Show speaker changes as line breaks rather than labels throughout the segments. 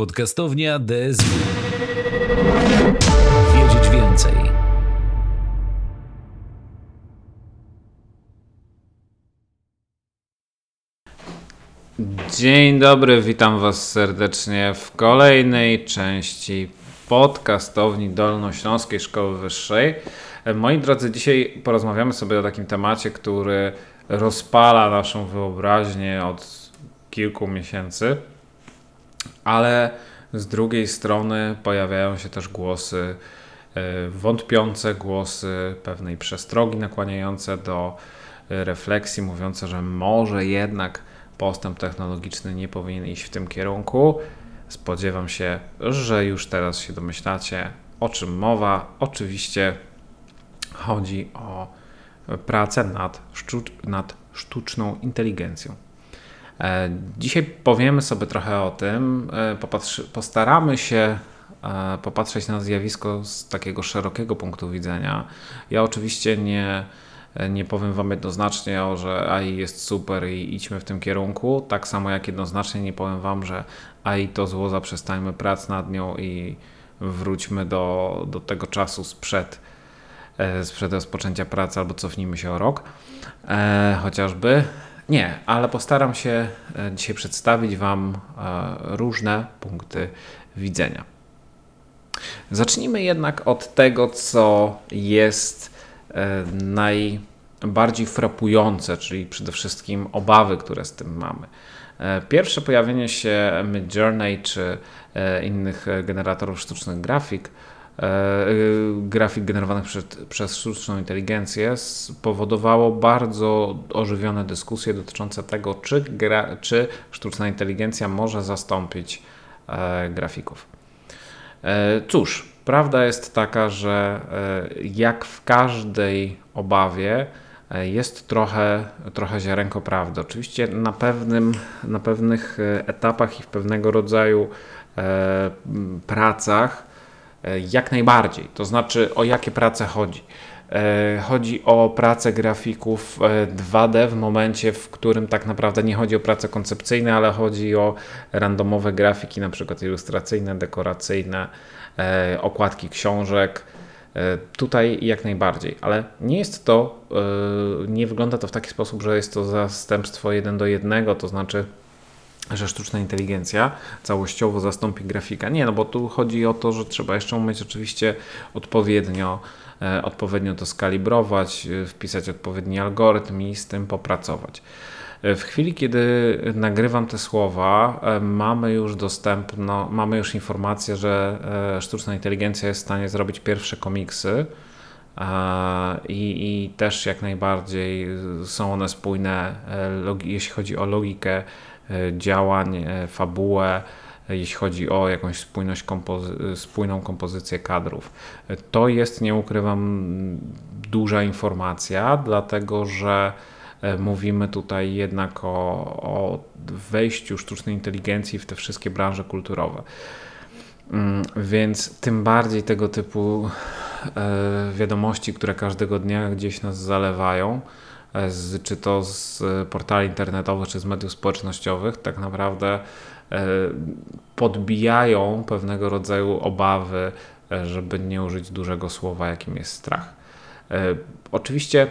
Podcastownia DSW. Wiedzieć więcej.
Dzień dobry, witam Was serdecznie w kolejnej części podcastowni Dolnośląskiej Szkoły Wyższej. Moi drodzy, dzisiaj porozmawiamy sobie o takim temacie, który rozpala naszą wyobraźnię od kilku miesięcy, ale z drugiej strony pojawiają się też głosy e, wątpiące, głosy pewnej przestrogi nakłaniające do e, refleksji, mówiące, że może jednak postęp technologiczny nie powinien iść w tym kierunku. Spodziewam się, że już teraz się domyślacie, o czym mowa. Oczywiście chodzi o pracę nad, nad sztuczną inteligencją. E, dzisiaj powiemy sobie trochę o tym. E, postaramy się e, popatrzeć na zjawisko z takiego szerokiego punktu widzenia. Ja oczywiście nie, nie powiem Wam jednoznacznie, że AI jest super i idźmy w tym kierunku. Tak samo jak jednoznacznie nie powiem Wam, że AI to zło, zaprzestańmy prac nad nią i wróćmy do, do tego czasu sprzed, sprzed rozpoczęcia pracy albo cofnijmy się o rok. chociażby. Nie, ale postaram się e, dzisiaj przedstawić Wam e, różne punkty widzenia. Zacznijmy jednak od tego, co jest e, najbardziej frapujące, czyli przede wszystkim obawy, które z tym mamy. Pierwsze pojawienie się Midjourney czy innych generatorów sztucznych grafik grafik generowanych przez, przez sztuczną inteligencję spowodowało bardzo ożywione dyskusje dotyczące tego, czy, gra, czy sztuczna inteligencja może zastąpić e, grafików. E, cóż, prawda jest taka, że jak w każdej obawie jest trochę, trochę ziarenko prawdy. Oczywiście na, pewnym, na pewnych etapach i w pewnego rodzaju pracach E, jak najbardziej. To znaczy, o jakie prace chodzi? E, chodzi o pracę grafików 2D e, w momencie, w którym tak naprawdę nie chodzi o prace koncepcyjne, ale chodzi o randomowe grafiki, na przykład ilustracyjne, dekoracyjne, okładki książek. Tutaj jak najbardziej, ale nie jest to, nie wygląda to w taki sposób, że jest to zastępstwo jeden do jednego, to znaczy że sztuczna inteligencja całościowo zastąpi grafika. Nie, no bo tu chodzi o to, że trzeba jeszcze umieć oczywiście odpowiednio, e, odpowiednio to skalibrować, e, wpisać odpowiedni algorytm i z tym popracować. E, w chwili, kiedy nagrywam te słowa, e, mamy już dostępno, mamy już informację, że sztuczna inteligencja jest w stanie zrobić pierwsze komiksy. I, I, też jak najbardziej są one spójne, jeśli chodzi o logikę działań, e, fabułę, e, jeśli chodzi o jakąś spójność kompozy spójną kompozycję kadrów. To jest, nie ukrywam, duża informacja, dlatego że mówimy tutaj jednak o, o wejściu sztucznej inteligencji w te wszystkie branże kulturowe. Mm, więc tym bardziej tego typu wiadomości, które każdego dnia gdzieś nas zalewają, z, czy to z portali internetowych, czy z mediów społecznościowych, tak naprawdę e, podbijają pewnego rodzaju obawy, e, żeby nie użyć dużego słowa, jakim jest strach. E, oczywiście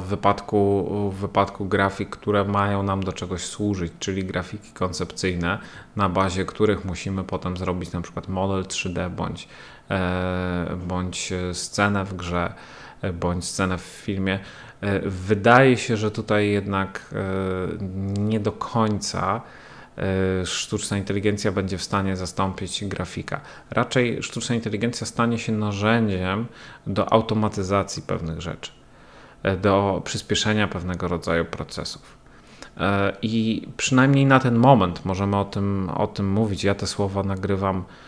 w wypadku, w wypadku grafik, które mają nam do czegoś służyć, czyli grafiki koncepcyjne, na bazie których musimy potem zrobić na przykład model 3D bądź, bądź scenę w grze, bądź scenę w filmie. E, wydaje się, że tutaj jednak e, nie do końca e, sztuczna inteligencja będzie w stanie zastąpić grafika. Raczej sztuczna inteligencja stanie się narzędziem do automatyzacji pewnych rzeczy, do przyspieszenia pewnego rodzaju procesów. I przynajmniej na ten moment możemy o tym, o tym mówić. Ja te słowa nagrywam E,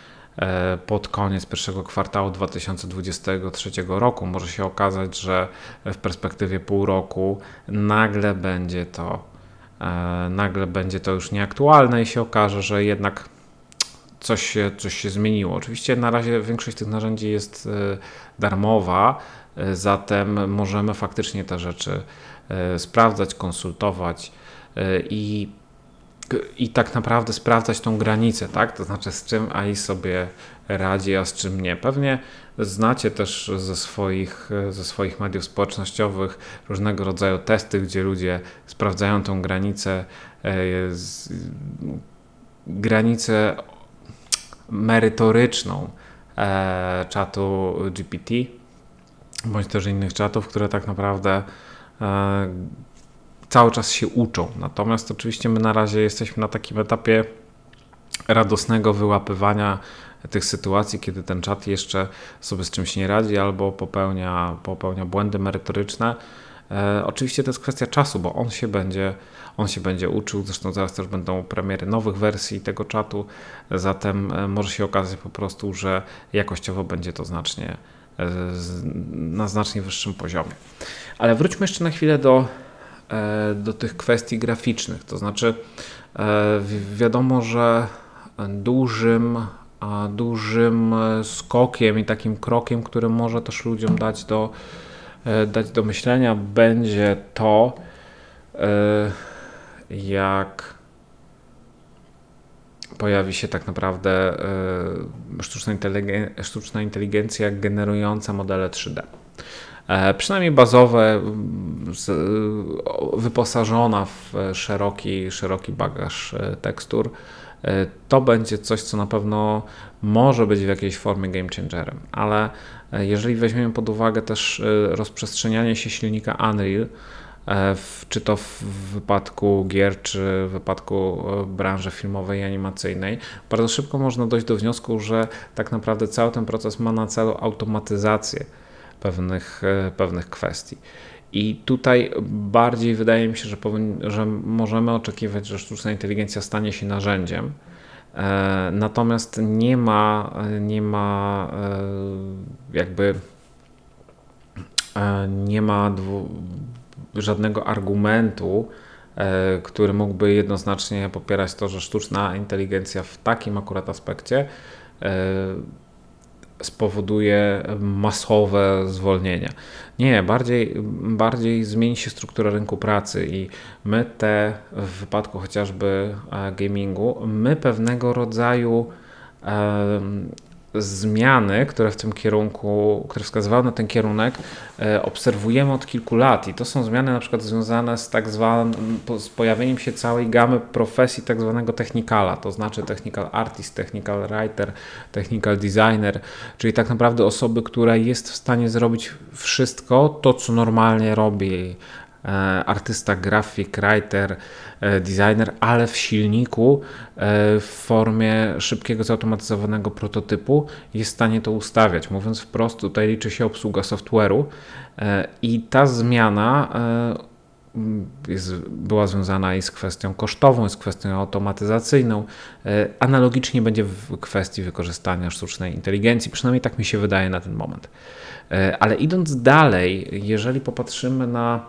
pod koniec pierwszego kwartału 2023 roku. Może się okazać, że w perspektywie pół roku nagle będzie to e, nagle będzie to już nieaktualne i się okaże, że jednak coś się, coś się zmieniło. Oczywiście na razie większość tych narzędzi jest e, darmowa, zatem możemy faktycznie te rzeczy sprawdzać, konsultować i i tak naprawdę sprawdzać tą granicę, tak? To znaczy z czym AI sobie radzi, a z czym nie. Pewnie znacie też ze swoich, ze swoich mediów społecznościowych różnego rodzaju testy, gdzie ludzie sprawdzają tą granicę, e, granicę merytoryczną e, czatu GPT, bądź też innych czatów, które tak naprawdę e, cały czas się uczą. Natomiast oczywiście my na razie jesteśmy na takim etapie radosnego wyłapywania tych sytuacji, kiedy ten czat jeszcze sobie z czymś nie radzi albo popełnia, popełnia błędy merytoryczne. E, oczywiście to jest kwestia czasu, bo on się będzie, on się będzie uczył. Zresztą zaraz też będą premiery nowych wersji tego czatu, zatem e, może się okazać po prostu, że jakościowo będzie to znacznie e, na znacznie wyższym poziomie. Ale wróćmy jeszcze na chwilę do do tych kwestii graficznych. To znaczy, e, wiadomo, że dużym, dużym skokiem i takim krokiem, który może też ludziom dać do, e, dać do myślenia, będzie to, jak pojawi się tak naprawdę sztuczna inteligencja, sztuczna inteligencja generująca modele 3D. E, przynajmniej bazowe, wyposażona w szeroki, szeroki bagaż e, tekstur. E, to będzie coś, co na pewno może być w jakiejś formie game changerem, ale jeżeli weźmiemy pod uwagę też rozprzestrzenianie się silnika Unreal, czy to w wypadku gier, czy w wypadku branży filmowej i animacyjnej, bardzo szybko można dojść do wniosku, że tak naprawdę cały ten proces ma na celu automatyzację pewnych, e, pewnych kwestii. I tutaj bardziej wydaje mi się, że, że możemy oczekiwać, że sztuczna inteligencja stanie się narzędziem. E, natomiast nie ma, nie ma e, jakby nie ma dwu, żadnego argumentu, który mógłby jednoznacznie popierać to, że sztuczna inteligencja w takim akurat aspekcie spowoduje masowe zwolnienia. Nie, bardziej, bardziej zmieni się struktura rynku pracy i my te, w wypadku chociażby e, gamingu, my pewnego rodzaju zmiany, które w tym kierunku, które wskazywały na ten kierunek, e, obserwujemy od kilku lat. I to są zmiany na przykład związane z tak zwanym, z pojawieniem się całej gamy profesji tak zwanego technikala, to znaczy technical artist, technical writer, technical designer, czyli tak naprawdę osoby, która jest w stanie zrobić wszystko to, co normalnie robi artysta, grafik, writer, e, designer, ale w silniku e, w formie szybkiego, zautomatyzowanego prototypu jest w stanie to ustawiać. Mówiąc wprost, tutaj liczy się obsługa software'u i ta zmiana jest, była związana i z kwestią kosztową, i z kwestią automatyzacyjną. Analogicznie będzie w kwestii wykorzystania sztucznej inteligencji, przynajmniej tak mi się wydaje na ten moment. Ale idąc dalej, jeżeli popatrzymy na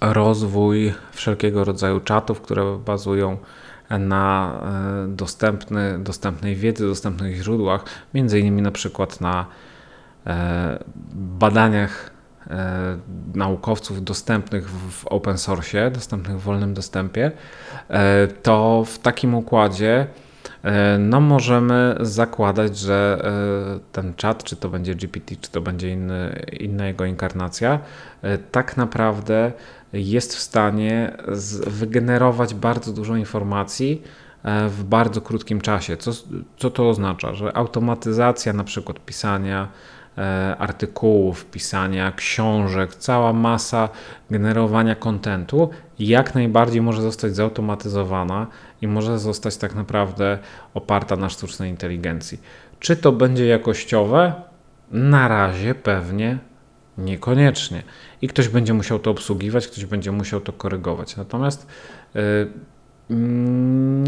rozwój wszelkiego rodzaju czatów, które bazują na e, dostępny, dostępnej wiedzy, dostępnych źródłach, między innymi na przykład na e, badaniach e, naukowców dostępnych w open source, dostępnych w wolnym dostępie, to w takim układzie no możemy zakładać, że ten czat, czy to będzie GPT, czy to będzie inny, inna jego inkarnacja, tak naprawdę jest w stanie wygenerować bardzo dużo informacji e, w bardzo krótkim czasie. Co, co to oznacza? Że automatyzacja na przykład pisania e, artykułów, pisania książek, cała masa generowania kontentu jak najbardziej może zostać zautomatyzowana i może zostać tak naprawdę oparta na sztucznej inteligencji. Czy to będzie jakościowe? Na razie pewnie Niekoniecznie. I ktoś będzie musiał to obsługiwać, ktoś będzie musiał to korygować. Natomiast yy,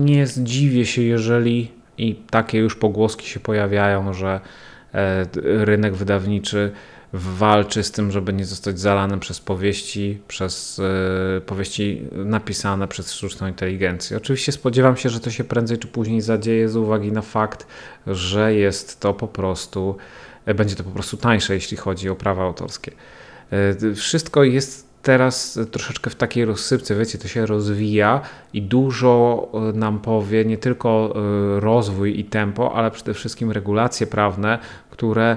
nie zdziwię się, jeżeli i takie już pogłoski się pojawiają, że yy, rynek wydawniczy walczy z tym, żeby nie zostać zalanym przez powieści, przez yy, powieści napisane przez sztuczną inteligencję. Oczywiście spodziewam się, że to się prędzej czy później zadzieje z uwagi na fakt, że jest to po prostu będzie to po prostu tańsze, jeśli chodzi o prawa autorskie. E, wszystko jest teraz troszeczkę w takiej rozsypce, wiecie, to się rozwija i dużo e, nam powie nie tylko e, rozwój i tempo, ale przede wszystkim regulacje prawne, które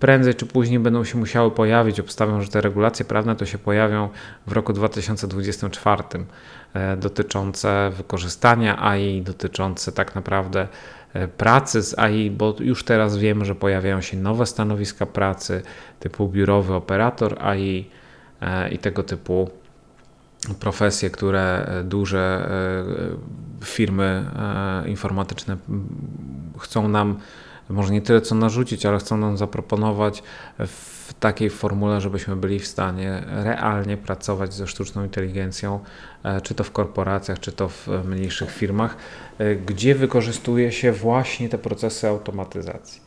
prędzej czy później będą się musiały pojawić. Obstawiam, że te regulacje prawne to się pojawią w roku 2024 e, dotyczące wykorzystania AI, dotyczące tak naprawdę pracy z AI, bo już teraz wiemy, że pojawiają się nowe stanowiska pracy typu biurowy operator AI, E, i tego typu profesje, które e, duże e, firmy informatyczne chcą nam, może nie tyle co narzucić, ale chcą nam zaproponować w takiej formule, żebyśmy byli w stanie realnie pracować ze sztuczną inteligencją, czy to w korporacjach, czy to w mniejszych firmach, gdzie wykorzystuje się właśnie te procesy automatyzacji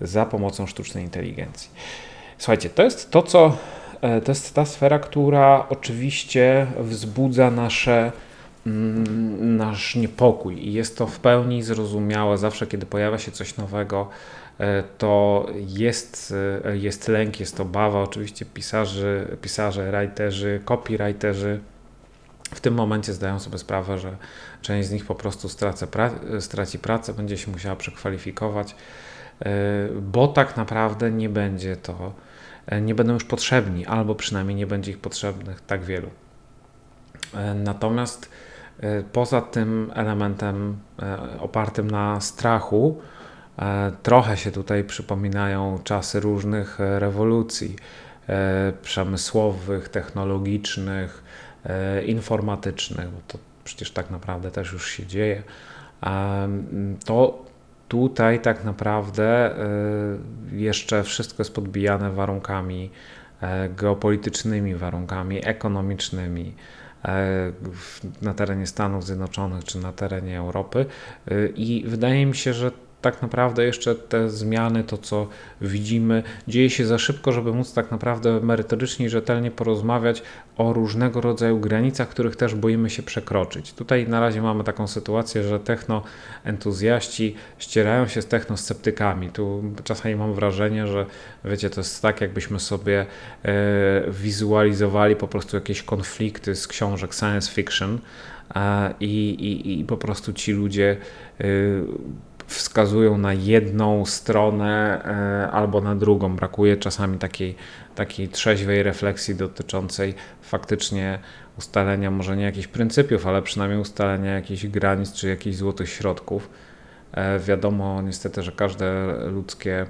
za pomocą sztucznej inteligencji. Słuchajcie, to jest to, co E, to jest ta sfera, która oczywiście wzbudza nasze, mm, nasz niepokój i jest to w pełni zrozumiałe. Zawsze, kiedy pojawia się coś nowego, e, to jest, e, jest lęk, jest obawa. Oczywiście pisarzy, pisarze, writerzy, copywriterzy w tym momencie zdają sobie sprawę, że część z nich po prostu straci, straci pracę, będzie się musiała przekwalifikować, bo tak naprawdę nie będzie to E, nie będą już potrzebni, albo przynajmniej nie będzie ich potrzebnych tak wielu. E, natomiast e, poza tym elementem opartym na strachu, trochę się tutaj przypominają czasy różnych rewolucji przemysłowych, technologicznych, informatycznych, bo to przecież tak naprawdę też już się dzieje. To Tutaj tak naprawdę y, jeszcze wszystko jest podbijane warunkami e, geopolitycznymi, warunkami ekonomicznymi e, na terenie Stanów Zjednoczonych czy na terenie Europy. Y, I wydaje mi się, że tak naprawdę jeszcze te zmiany, to co widzimy, dzieje się za szybko, żeby móc tak naprawdę merytorycznie i rzetelnie porozmawiać o różnego rodzaju granicach, których też boimy się przekroczyć. Tutaj na razie mamy taką sytuację, że technoentuzjaści ścierają się z technosceptykami. Tu czasami mam wrażenie, że wiecie, to jest tak, jakbyśmy sobie e, wizualizowali po prostu jakieś konflikty z książek science fiction. I, i, i po prostu ci ludzie e, wskazują na jedną stronę e, albo na drugą. Brakuje czasami takiej, takiej trzeźwej refleksji dotyczącej faktycznie ustalenia może nie jakichś pryncypiów, ale przynajmniej ustalenia jakichś granic czy jakichś złotych środków. E, wiadomo niestety, że każde ludzkie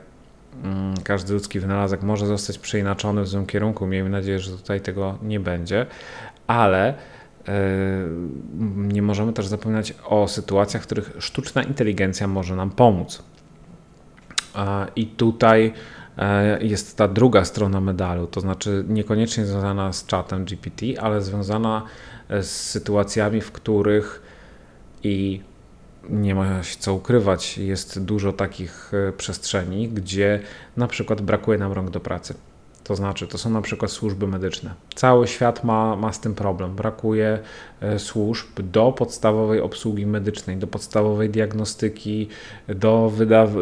mm, każdy ludzki wynalazek może zostać przeinaczony w złym kierunku. Miejmy nadzieję, że tutaj tego nie będzie, ale nie możemy też zapominać o sytuacjach, w których sztuczna inteligencja może nam pomóc. I tutaj e, jest ta druga strona medalu, to znaczy niekoniecznie związana z czatem GPT, ale związana e, z sytuacjami, w których i nie ma się co ukrywać, jest dużo takich e, przestrzeni, gdzie na przykład brakuje nam rąk do pracy. To znaczy, to są na przykład służby medyczne. Cały świat ma, ma z tym problem. Brakuje e, służb do podstawowej obsługi medycznej, do podstawowej diagnostyki, do,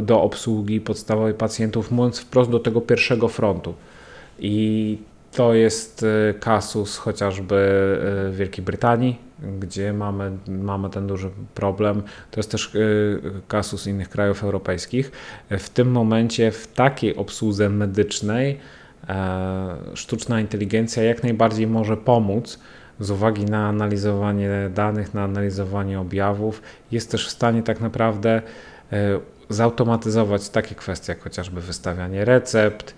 do obsługi podstawowej pacjentów, mówiąc wprost do tego pierwszego frontu. I to jest e, kasus chociażby e, w Wielkiej Brytanii, gdzie mamy, mamy ten duży problem. To jest też kasus innych krajów europejskich. W tym momencie w takiej obsłudze medycznej E, sztuczna inteligencja jak najbardziej może pomóc z uwagi na analizowanie danych, na analizowanie objawów. Jest też w stanie tak naprawdę e, zautomatyzować takie kwestie jak chociażby wystawianie recept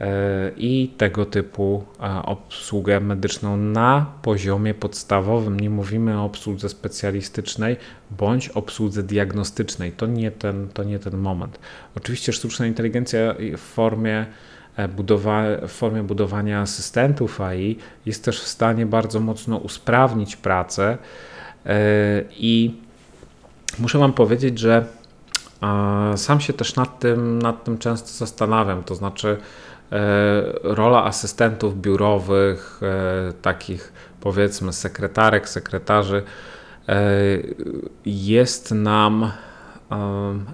e, i tego typu obsługę medyczną na poziomie podstawowym. Nie mówimy o obsłudze specjalistycznej bądź obsłudze diagnostycznej. To nie ten, to nie ten moment. Oczywiście sztuczna inteligencja w formie E, budowa- w formie budowania asystentów AI jest też w stanie bardzo mocno usprawnić pracę e, i muszę Wam powiedzieć, że sam się też nad tym, nad tym często zastanawiam, to znaczy e, rola asystentów biurowych, takich powiedzmy sekretarek, sekretarzy jest nam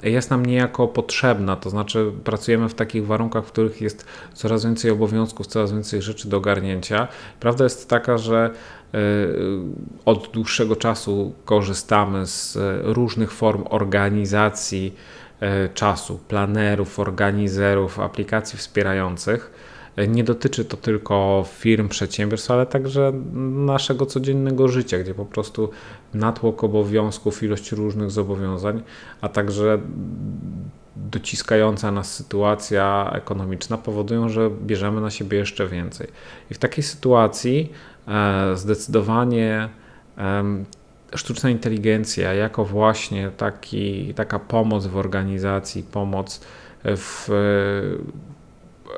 jest nam niejako potrzebna. To znaczy, pracujemy w takich warunkach, w których jest coraz więcej obowiązków, coraz więcej rzeczy do ogarnięcia. Prawda jest taka, że e, od dłuższego czasu korzystamy z różnych form organizacji e, czasu, planerów, organizerów, aplikacji wspierających nie dotyczy to tylko firm, przedsiębiorstw, ale także naszego codziennego życia, gdzie po prostu natłok obowiązków, ilość różnych zobowiązań, a także dociskająca nas sytuacja ekonomiczna powodują, że bierzemy na siebie jeszcze więcej. I w takiej sytuacji e, zdecydowanie sztuczna inteligencja jako właśnie taki, taka pomoc w organizacji, pomoc w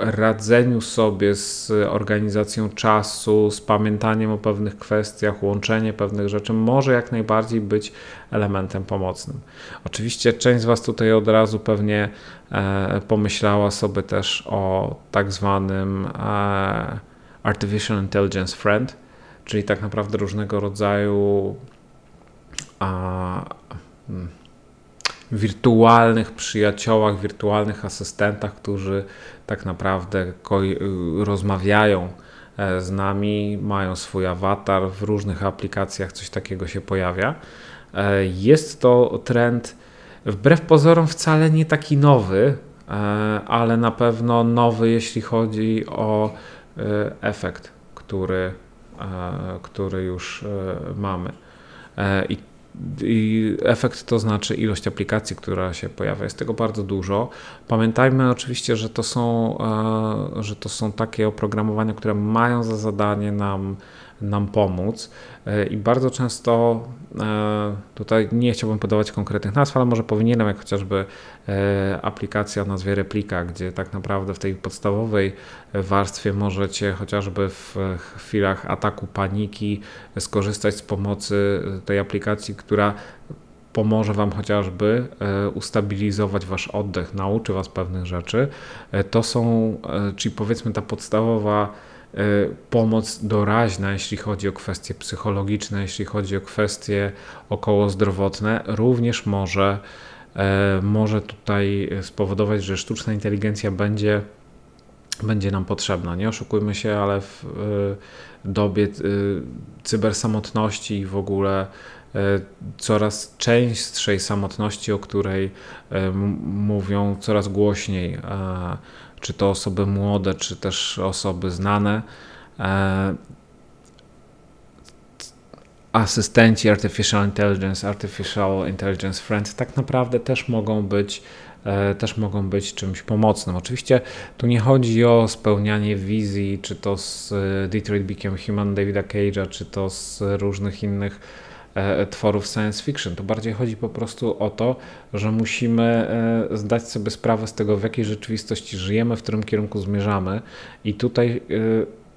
radzeniu sobie z organizacją czasu, z pamiętaniem o pewnych kwestiach, łączenie pewnych rzeczy może jak najbardziej być elementem pomocnym. Oczywiście część z Was tutaj od razu pewnie e, pomyślała sobie też o tak zwanym e, Artificial Intelligence Friend, czyli tak naprawdę różnego rodzaju a, hmm, wirtualnych przyjaciołach, wirtualnych asystentach, którzy tak naprawdę rozmawiają e, z nami, mają swój awatar, w różnych aplikacjach coś takiego się pojawia. E, jest to trend wbrew pozorom wcale nie taki nowy, e, ale na pewno nowy, jeśli chodzi o efekt, który, który już mamy. I i efekt to znaczy ilość aplikacji, która się pojawia. Jest tego bardzo dużo. Pamiętajmy oczywiście, że to są, e, że to są takie oprogramowania, które mają za zadanie nam nam pomóc. E, I bardzo często e, tutaj nie chciałbym podawać konkretnych nazw, ale może powinienem, jak chociażby e, aplikacja o nazwie Replika, gdzie tak naprawdę w tej podstawowej warstwie możecie chociażby w chwilach ataku paniki skorzystać z pomocy tej aplikacji, która pomoże Wam chociażby ustabilizować Wasz oddech, nauczy Was pewnych rzeczy. To są, czyli powiedzmy ta podstawowa pomoc doraźna, jeśli chodzi o kwestie psychologiczne, jeśli chodzi o kwestie okołozdrowotne, również może, e, może tutaj spowodować, że sztuczna inteligencja będzie, będzie nam potrzebna. Nie oszukujmy się, ale w e, dobie cybersamotności i w ogóle coraz częstszej samotności, o której mówią coraz głośniej czy to osoby młode, czy też osoby znane. E, asystenci Artificial Intelligence, Artificial Intelligence Friends tak naprawdę też mogą być e, też mogą być czymś pomocnym. Oczywiście tu nie chodzi o spełnianie wizji, czy to z e, Detroit Became Human Davida Cage'a, czy to z różnych innych tworów science fiction. To bardziej chodzi po prostu o to, że musimy e, zdać sobie sprawę z tego, w jakiej rzeczywistości żyjemy, w którym kierunku zmierzamy i tutaj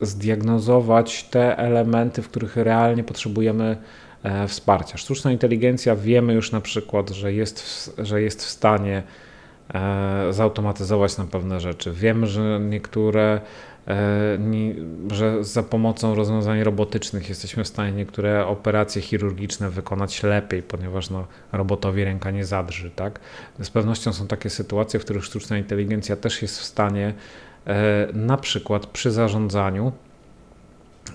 e, zdiagnozować te elementy, w których realnie potrzebujemy wsparcia. Sztuczna inteligencja wiemy już na przykład, że jest, że jest w stanie zautomatyzować na pewne rzeczy. Wiemy, że niektóre E, że za pomocą rozwiązań robotycznych jesteśmy w stanie niektóre operacje chirurgiczne wykonać lepiej, ponieważ no, robotowi ręka nie zadrży. Tak? Z pewnością są takie sytuacje, w których sztuczna inteligencja też jest w stanie e, na przykład przy zarządzaniu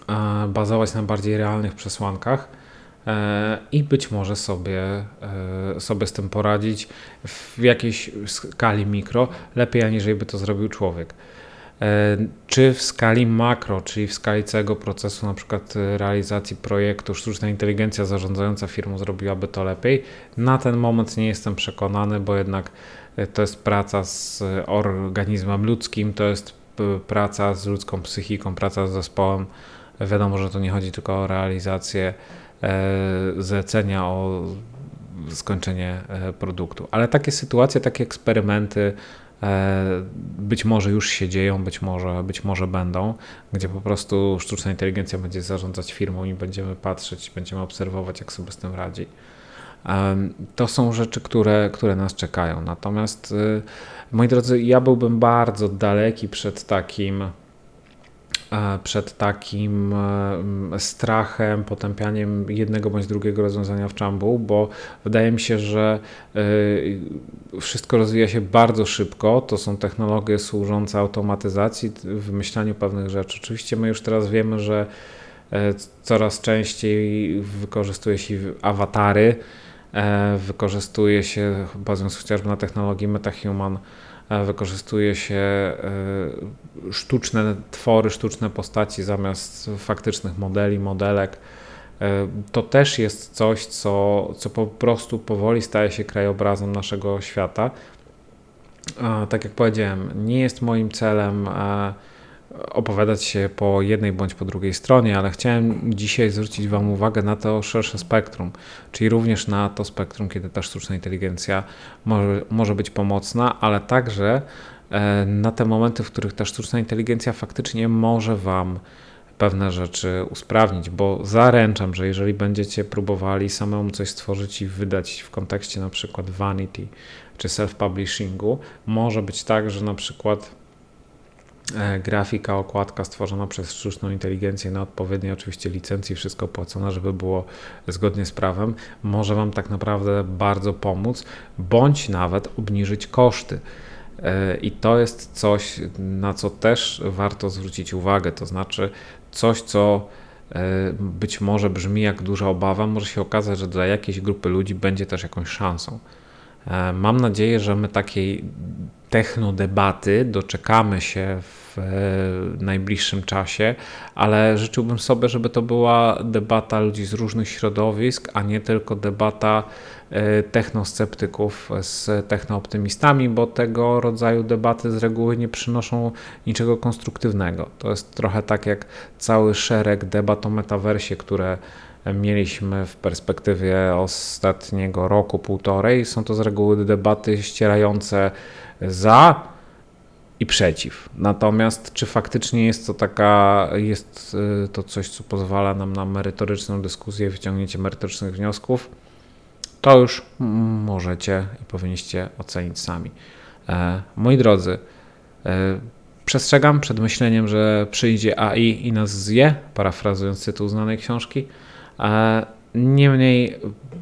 e, bazować na bardziej realnych przesłankach i być może sobie, sobie z tym poradzić w jakiejś skali mikro lepiej, aniżeli by to zrobił człowiek. E, czy w skali makro, czyli w skali całego procesu, na przykład e, realizacji projektu, sztuczna inteligencja zarządzająca firmą zrobiłaby to lepiej. Na ten moment nie jestem przekonany, bo jednak e, to jest praca z organizmem ludzkim, to jest praca z ludzką psychiką, praca z zespołem. Wiadomo, że to nie chodzi tylko o realizację zlecenia, o skończenie produktu, ale takie sytuacje, takie eksperymenty być może już się dzieją, być może, być może będą, gdzie po prostu sztuczna inteligencja będzie zarządzać firmą i będziemy patrzeć, będziemy obserwować, jak sobie z tym radzi. To są rzeczy, które, które nas czekają. Natomiast, y, moi drodzy, ja byłbym bardzo daleki przed takim e, przed takim e, strachem, potępianiem jednego bądź drugiego rozwiązania w Czambu, bo wydaje mi się, że wszystko rozwija się bardzo szybko. To są technologie służące automatyzacji, wymyślaniu pewnych rzeczy. Oczywiście my już teraz wiemy, że coraz częściej wykorzystuje się awatary, wykorzystuje się, bazując chociażby na technologii MetaHuman, E, wykorzystuje się e, sztuczne twory, sztuczne postaci zamiast faktycznych modeli, modelek. E, to też jest coś, co, co po prostu powoli staje się krajobrazem naszego świata. Tak jak powiedziałem, nie jest moim celem opowiadać się po jednej bądź po drugiej stronie, ale chciałem dzisiaj zwrócić Wam uwagę na to szersze spektrum, czyli również na to spektrum, kiedy ta sztuczna inteligencja może, może być pomocna, ale także e, na te momenty, w których ta sztuczna inteligencja faktycznie może Wam pewne rzeczy usprawnić, bo zaręczam, że jeżeli będziecie próbowali samemu coś stworzyć i wydać w kontekście na przykład vanity czy self-publishingu, może być tak, że na przykład grafika, okładka stworzona przez sztuczną inteligencję na odpowiedniej oczywiście licencji, wszystko płacone, żeby było zgodnie z prawem, może Wam tak naprawdę bardzo pomóc, bądź nawet obniżyć koszty. E, I to jest coś, na co też warto zwrócić uwagę, to znaczy coś, co e, być może brzmi jak duża obawa, może się okazać, że dla jakiejś grupy ludzi będzie też jakąś szansą. Mam nadzieję, że my takiej technodebaty doczekamy się w e, najbliższym czasie, ale życzyłbym sobie, żeby to była debata ludzi z różnych środowisk, a nie tylko debata e, technosceptyków z technooptymistami, bo tego rodzaju debaty z reguły nie przynoszą niczego konstruktywnego. To jest trochę tak jak cały szereg debat o metaversie, które mieliśmy w perspektywie ostatniego roku, półtorej. Są to z reguły debaty ścierające za i przeciw. Natomiast czy faktycznie jest to taka, jest y, to coś, co pozwala nam na merytoryczną dyskusję, wyciągnięcie merytorycznych wniosków, to już możecie i powinniście ocenić sami. E, moi drodzy, e, przestrzegam przed myśleniem, że przyjdzie AI i nas zje, parafrazując tytuł znanej książki. E, niemniej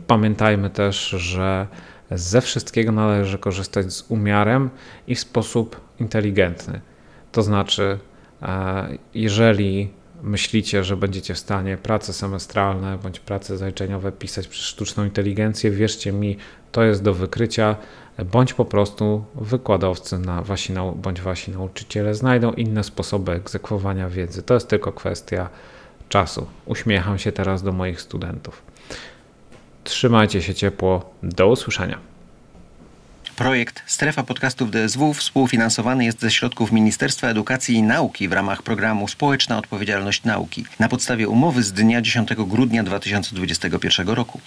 pamiętajmy też, że ze wszystkiego należy korzystać z umiarem i w sposób inteligentny. To znaczy, e, jeżeli myślicie, że będziecie w stanie prace semestralne bądź prace zaliczeniowe pisać przez sztuczną inteligencję, wierzcie mi, to jest do wykrycia, bądź po prostu wykładowcy na wasi, bądź wasi nauczyciele znajdą inne sposoby egzekwowania wiedzy. To jest tylko kwestia czasu. Uśmiecham się teraz do moich studentów. Trzymajcie się ciepło. Do usłyszenia.
Projekt Strefa Podcastów DSW współfinansowany jest ze środków Ministerstwa Edukacji i Nauki w ramach programu Społeczna Odpowiedzialność Nauki na podstawie umowy z dnia 10 grudnia 2021 roku.